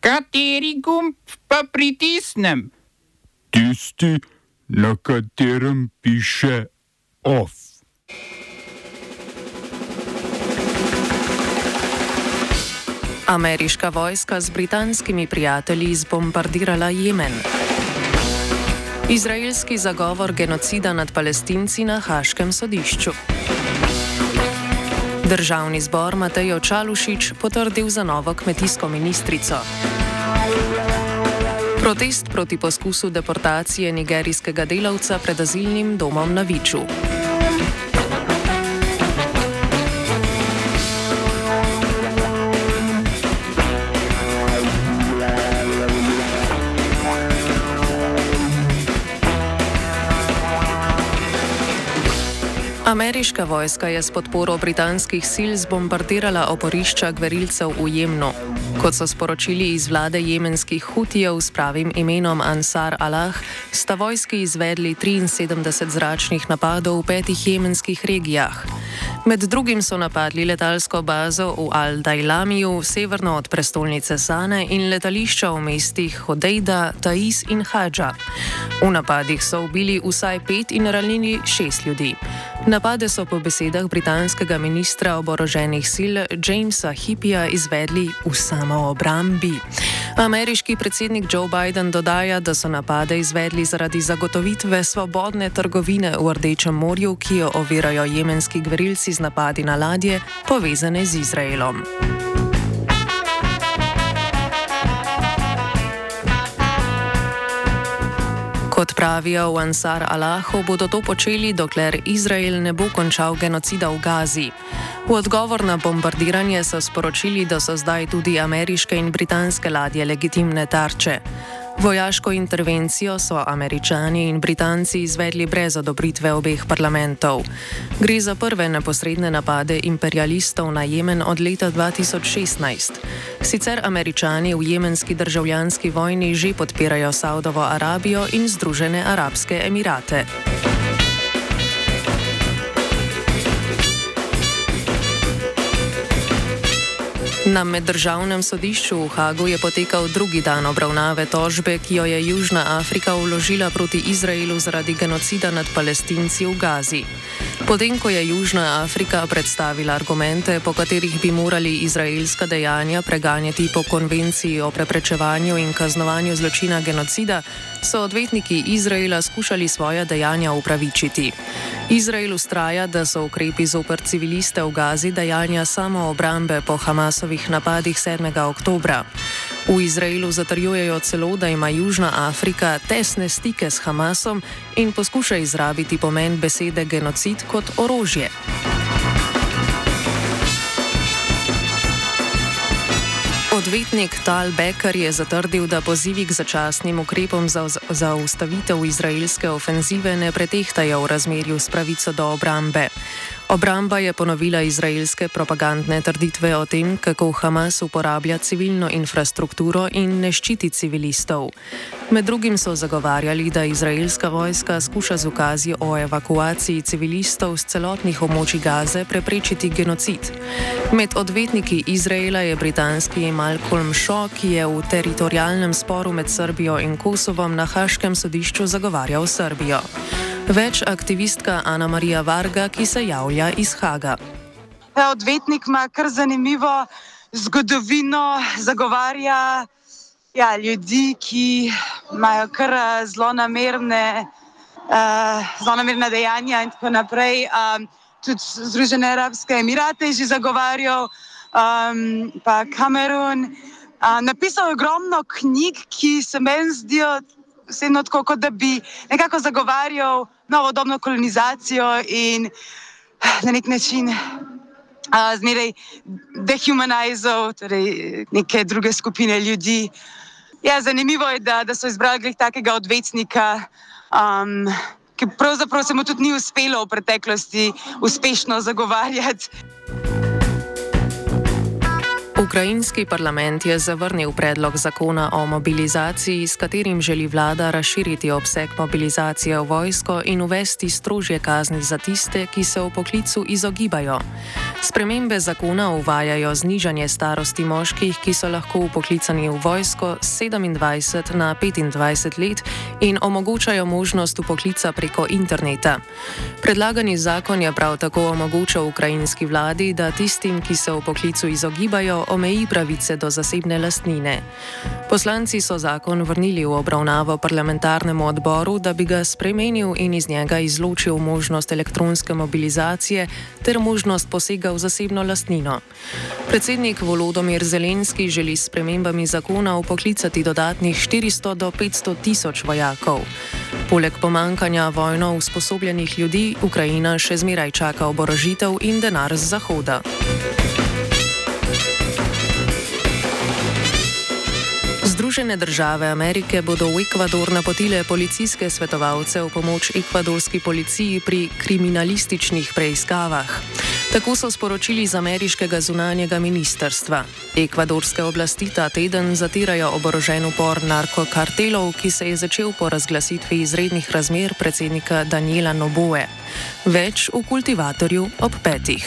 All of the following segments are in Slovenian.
Kateri gumb pa pritisnem? Tisti, na katerem piše OF. Ameriška vojska z britanskimi prijatelji zbombardirala Jemen. Izraelski zagovor genocida nad palestinci na Haškem sodišču. Državni zbor Matejo Čalušič potrdil za novo kmetijsko ministrico. Protest proti poskusu deportacije nigerijskega delavca pred azilnim domom na Viču. Ameriška vojska je s podporo britanskih sil zbombardirala oporišča gverilcev v Jemnu. Kot so sporočili iz vlade jemenskih hutijev s pravim imenom Ansar Allah, sta vojski izvedli 73 zračnih napadov v petih jemenskih regijah. Med drugim so napadli letalsko bazo v Al-Dajlamiju, severno od prestolnice Sane, in letališča v mestih Hodejda, Taiz in Hadža. V napadih so ubili vsaj pet in ranili šest ljudi. Napade so po besedah britanskega ministra oboroženih sil Jamesa Hippija izvedli v samoobrambi. Ameriški predsednik Joe Biden dodaja, da so napade izvedli zaradi zagotovitve svobodne trgovine v Rdečem morju, ki jo ovirajo jemenski gverilci z napadi na ladje povezane z Izraelom. Kot pravijo v Ansar Allahu, bodo to počeli, dokler Izrael ne bo končal genocida v Gazi. V odgovor na bombardiranje so sporočili, da so zdaj tudi ameriške in britanske ladje legitimne tarče. Vojaško intervencijo so američani in britanci izvedli brez odobritve obeh parlamentov. Gre za prve neposredne napade imperialistov na Jemen od leta 2016. Sicer američani v jemenski državljanski vojni že podpirajo Saudovo Arabijo in Združene arabske emirate. Na meddržavnem sodišču v Hagu je potekal drugi dan obravnave tožbe, ki jo je Južna Afrika vložila proti Izraelu zaradi genocida nad palestinci v Gazi. Potem, ko je Južna Afrika predstavila argumente, po katerih bi morali izraelska dejanja preganjati po konvenciji o preprečevanju in kaznovanju zločina genocida, so odvetniki Izraela skušali svoja dejanja upravičiti. Izrael ustraja, da so ukrepi zoper civiliste v Gazi dejanja samoobrambe po Hamasovih napadih 7. oktobra. V Izraelu zatrjujejo celo, da ima Južna Afrika tesne stike s Hamasom in poskuša izrabiti pomen besede genocid kot orožje. Odvetnik Tal Becker je zatrdil, da pozivi k začasnim ukrepom za, za ustavitev izraelske ofenzive ne pretehtajo v razmerju s pravico do obrambe. Obramba je ponovila izraelske propagandne trditve o tem, kako Hamas uporablja civilno infrastrukturo in ne ščiti civilistov. Med drugim so zagovarjali, da izraelska vojska skuša z ukazi o evakuaciji civilistov z celotnih območij Gaze preprečiti genocid. Med odvetniki Izraela je britanski Malcolm Shaw, ki je v teritorijalnem sporu med Srbijo in Kosovom na Haškem sodišču zagovarjal Srbijo. Več aktivistka Ana Marija Varga, ki se javlja iz Haga. Ja, odvetnik ima kar zanimivo zgodovino, zagovarja ja, ljudi, ki imajo kar eh, zelo namerne, uh, zelo namerne dejanja in tako naprej. Um, tudi Združene arabske emirate je že zagovarjal, um, pa Kamerun. Uh, napisal je ogromno knjig, ki se meni zdijo vseeno tako, kot da bi nekako zagovarjal novodobno kolonizacijo in na nek način uh, zmeraj dehumaniziral torej neke druge skupine ljudi. Ja, zanimivo je, da, da so izbrali takega odvetnika, um, ki pravzaprav se mu tudi ni uspelo v preteklosti uspešno zagovarjati. Ukrajinski parlament je zavrnil predlog zakona o mobilizaciji, s katerim želi vlada razširiti obseg mobilizacije v vojsko in uvesti strožje kazni za tiste, ki se v poklicu izogibajo. Spremembe zakona uvajajo znižanje starosti moških, ki so lahko upoklicani v vojsko 27 na 25 let in omogočajo možnost upoklica preko interneta. Predlagani zakon je prav tako omogočal ukrajinski vladi, da tistim, ki se v poklicu izogibajo, omeji pravice do zasebne lastnine. Poslanci so zakon vrnili v obravnavo parlamentarnemu odboru, da bi ga spremenil in iz njega izločil možnost elektronske mobilizacije ter možnost posega v zasebno lastnino. Predsednik Volodomir Zelenski želi s spremembami zakona upoklicati dodatnih 400 do 500 tisoč vojakov. Poleg pomankanja vojno usposobljenih ljudi, Ukrajina še zmeraj čaka oborožitev in denar z Zahoda. Združene države Amerike bodo v Ekvador napotile policijske svetovalce v pomoč ekvadorski policiji pri kriminalističnih preiskavah. Tako so sporočili z ameriškega zunanjega ministrstva. Ekvadorske oblasti ta teden zatirajo oborožen upor narkokartelov, ki se je začel po razglasitvi izrednih razmer predsednika Daniela Noboe. Več v kultivatorju ob petih.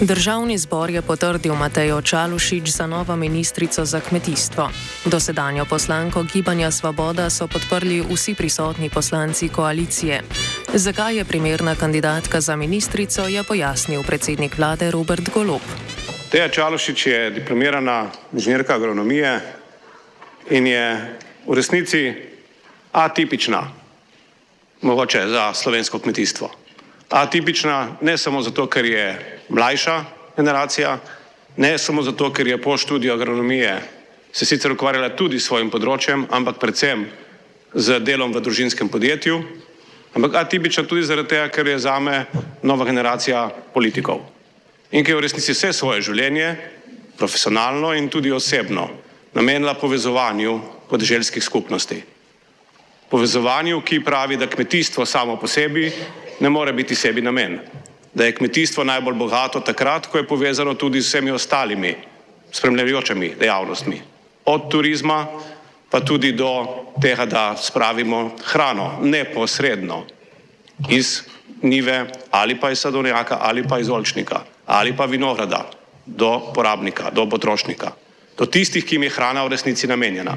Državni zbor je potrdil Matejo Čalušič za novo ministrico za kmetijstvo. Dosedanjo poslanko Gibanja Svoboda so podprli vsi prisotni poslanci koalicije. Zakaj je primerna kandidatka za ministrico, je pojasnil predsednik vlade Robert Golop. Teja Čalušič je diplomirana inženirka agronomije in je v resnici atipična, mogoče za slovensko kmetijstvo. Atipična ne samo zato, ker je mlajša generacija, ne samo zato, ker je po študiju agronomije se sicer ukvarjala tudi s svojim področjem, ampak predvsem z delom v družinskem podjetju, ampak atipična tudi zaradi tega, ker je zame nova generacija politikov in ki je v resnici vse svoje življenje, profesionalno in tudi osebno, namenila povezovanju podeželskih skupnosti. Povezovanju, ki pravi, da kmetijstvo samo po sebi ne more biti sebi namen da je kmetijstvo najbolj bogato takrat, ko je povezano tudi z vsemi ostalimi spremljajočimi dejavnostmi. Od turizma pa tudi do tega, da spravimo hrano neposredno iz nive ali pa iz sadovnjaka ali pa iz olčnika ali pa vinograda do porabnika, do potrošnika, do tistih, ki jim je hrana v resnici namenjena.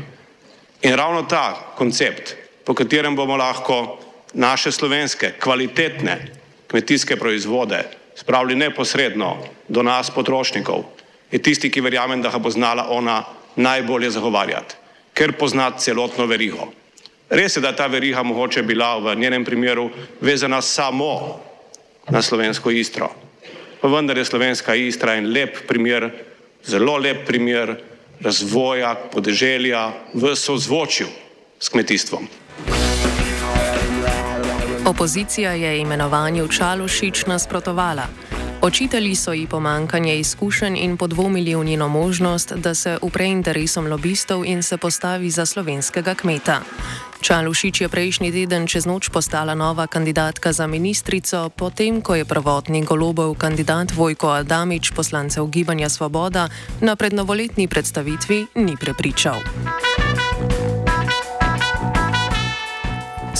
In ravno ta koncept, po katerem bomo lahko naše slovenske kvalitetne kmetijske proizvode spravili neposredno do nas, potrošnikov, je tisti, ki verjamem, da ga bo znala ona najbolje zagovarjati, ker pozna celotno verigo. Res je, da je ta veriga mogoče bila v njenem primeru vezana samo na slovensko istro, pa vendar je slovenska istra en lep primer, zelo lep primer razvoja podeželja v sozvočju s kmetijstvom. Opozicija je imenovanju Čalušič nasprotovala. Očitali so ji pomankanje izkušenj in podvomili v njeno možnost, da se upre interesom lobistov in se postavi za slovenskega kmeta. Čalušič je prejšnji teden čez noč postala nova kandidatka za ministrico, potem ko je prvotni golobov kandidat Vojko Adamič poslancev Gibanja Svoboda na prednovoletni predstavitvi ni prepričal.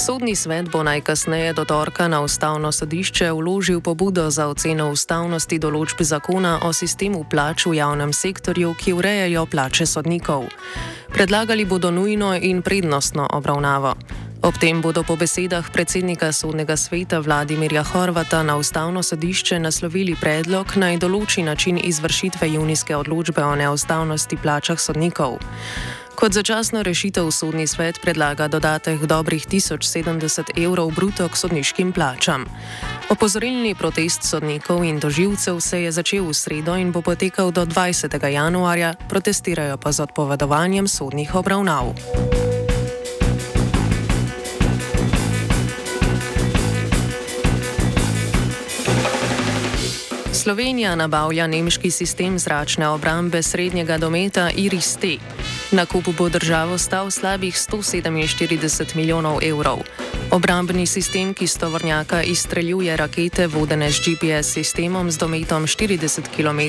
Sodni svet bo najkasneje do torka na ustavno sodišče vložil pobudo za oceno ustavnosti določb zakona o sistemu plač v javnem sektorju, ki urejajo plače sodnikov. Predlagali bodo nujno in prednostno obravnavo. Ob tem bodo po besedah predsednika sodnega sveta Vladimirja Horvata na ustavno sodišče naslovili predlog naj določi način izvršitve junijske odločbe o neustavnosti plačah sodnikov. Kot začasno rešitev sodni svet predlaga dodatek dobrih 1070 evrov bruto k sodniškim plačam. Opozorilni protest sodnikov in doživcev se je začel v sredo in bo potekal do 20. januarja, protestirajo pa z odpovedovanjem sodnih obravnav. Slovenija nabavlja nemški sistem zračne obrambe srednjega dometa Iris-T. Nakup bo državo stal slabih 147 milijonov evrov. Obrambni sistem, ki s tovornjaka izstreljuje rakete vodene z GPS sistemom z dometom 40 km,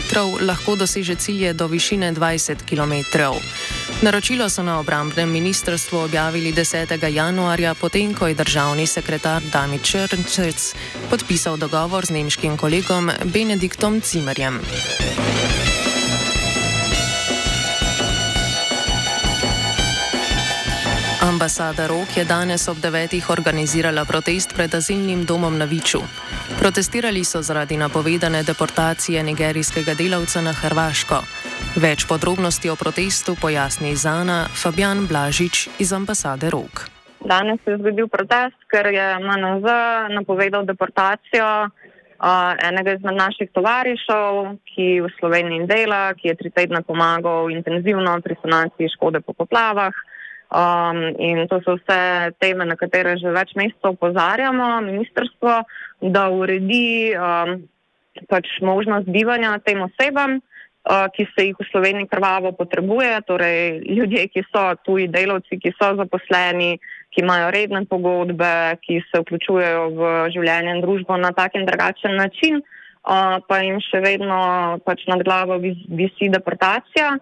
lahko doseže cilje do višine 20 km. Naročilo so na obrambnem ministrstvu objavili 10. januarja, potem ko je državni sekretar Dami Črnčec podpisal dogovor z nemškim kolegom Benediktom Cimerjem. Ambasada Rok je danes ob devetih organizirala protest pred azilnim domom na Viču. Protestirali so zaradi napovedane deportacije nigerijskega delavca na Hrvaško. Več podrobnosti o protestu pojasni Zana Fabian Blažič iz ambasade Rok. Danes se je zgodil protest, ker je MNZ napovedal deportacijo uh, enega izmed naših tovarišev, ki v Sloveniji dela, ki je tri tedne pomagal intenzivno pri sanaciji škode po poplavah. Um, in to so vse teme, na katere že več mesecev opozarjamo, ministrstvo, da uredi um, pač možnost bivanja tem osebam, uh, ki se jih v Sloveniji krvavo potrebuje, torej ljudje, ki so tuji delavci, ki so zaposleni, ki imajo redne pogodbe, ki se vključujejo v življenje in družbo na tak in drugačen način, uh, pa jim še vedno pač nad glavo visi deportacija.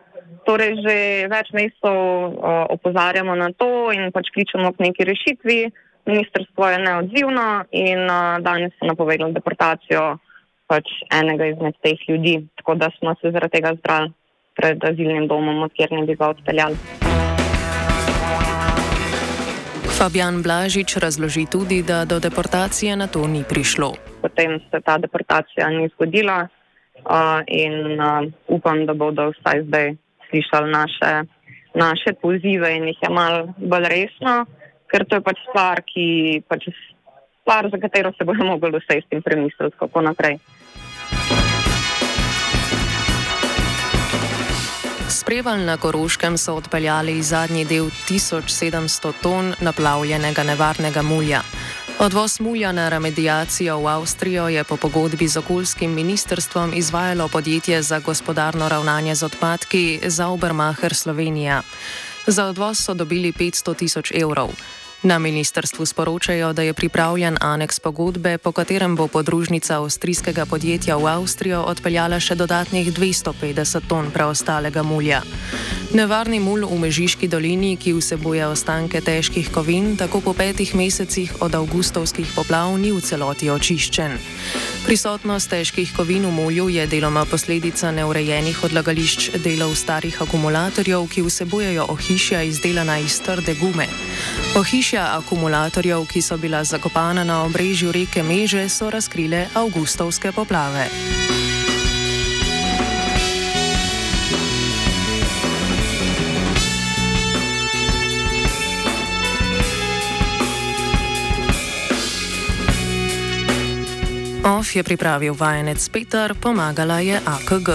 Torej, že več mesecev uh, opozarjamo na to in pač kličemo k neki rešitvi. Ministrstvo je neodzivno in uh, danes so napovedali deportacijo pač enega izmed teh ljudi, tako da smo se zaradi tega zbrali pred azilnim domom, kjer ne bi ga odpeljali. Fabian Blažič razloži tudi, da do deportacije na to ni prišlo. Potem se ta deportacija ni zgodila uh, in uh, upam, da bodo vsaj zdaj slišali naše, naše pozive in jih je malo bolj resno, ker to je pač stvar, ki, pač stvar za katero se bomo mogli usesti in premisliti, kako naprej. Spreval na Koroškem so odpeljali zadnji del 1700 ton naplavljenega nevarnega mulja. Odvoz mulja na remedijacijo v Avstrijo je po pogodbi z okoljskim ministrstvom izvajalo podjetje za gospodarno ravnanje z odpadki Zaubermacher Slovenija. Za odvoz so dobili 500 tisoč evrov. Na ministrstvu sporočajo, da je pripravljen aneks pogodbe, po katerem bo podružnica avstrijskega podjetja v Avstrijo odpeljala še dodatnih 250 ton preostalega mulja. Nevarni mul v Mežiški dolini, ki vsebuje ostanke težkih kovin, tako po petih mesecih od avgustovskih poplav ni v celoti očiščen. Prisotnost težkih kovin v mulju je deloma posledica neurejenih odlagališč delov starih akumulatorjev, ki vsebujejo ohišja izdelana iz trde gume. Ohišja akumulatorjev, ki so bila zakopana na obrežju reke Meže, so razkrile avgustovske poplave. OF je pripravil vajenec Peter, pomagala je AKG.